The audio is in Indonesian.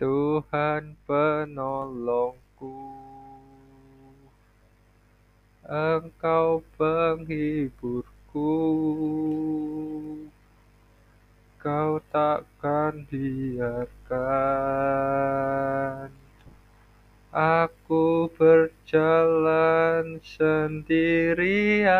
Tuhan penolongku, Engkau penghiburku, Kau takkan biarkan. Aku berjalan sendirian.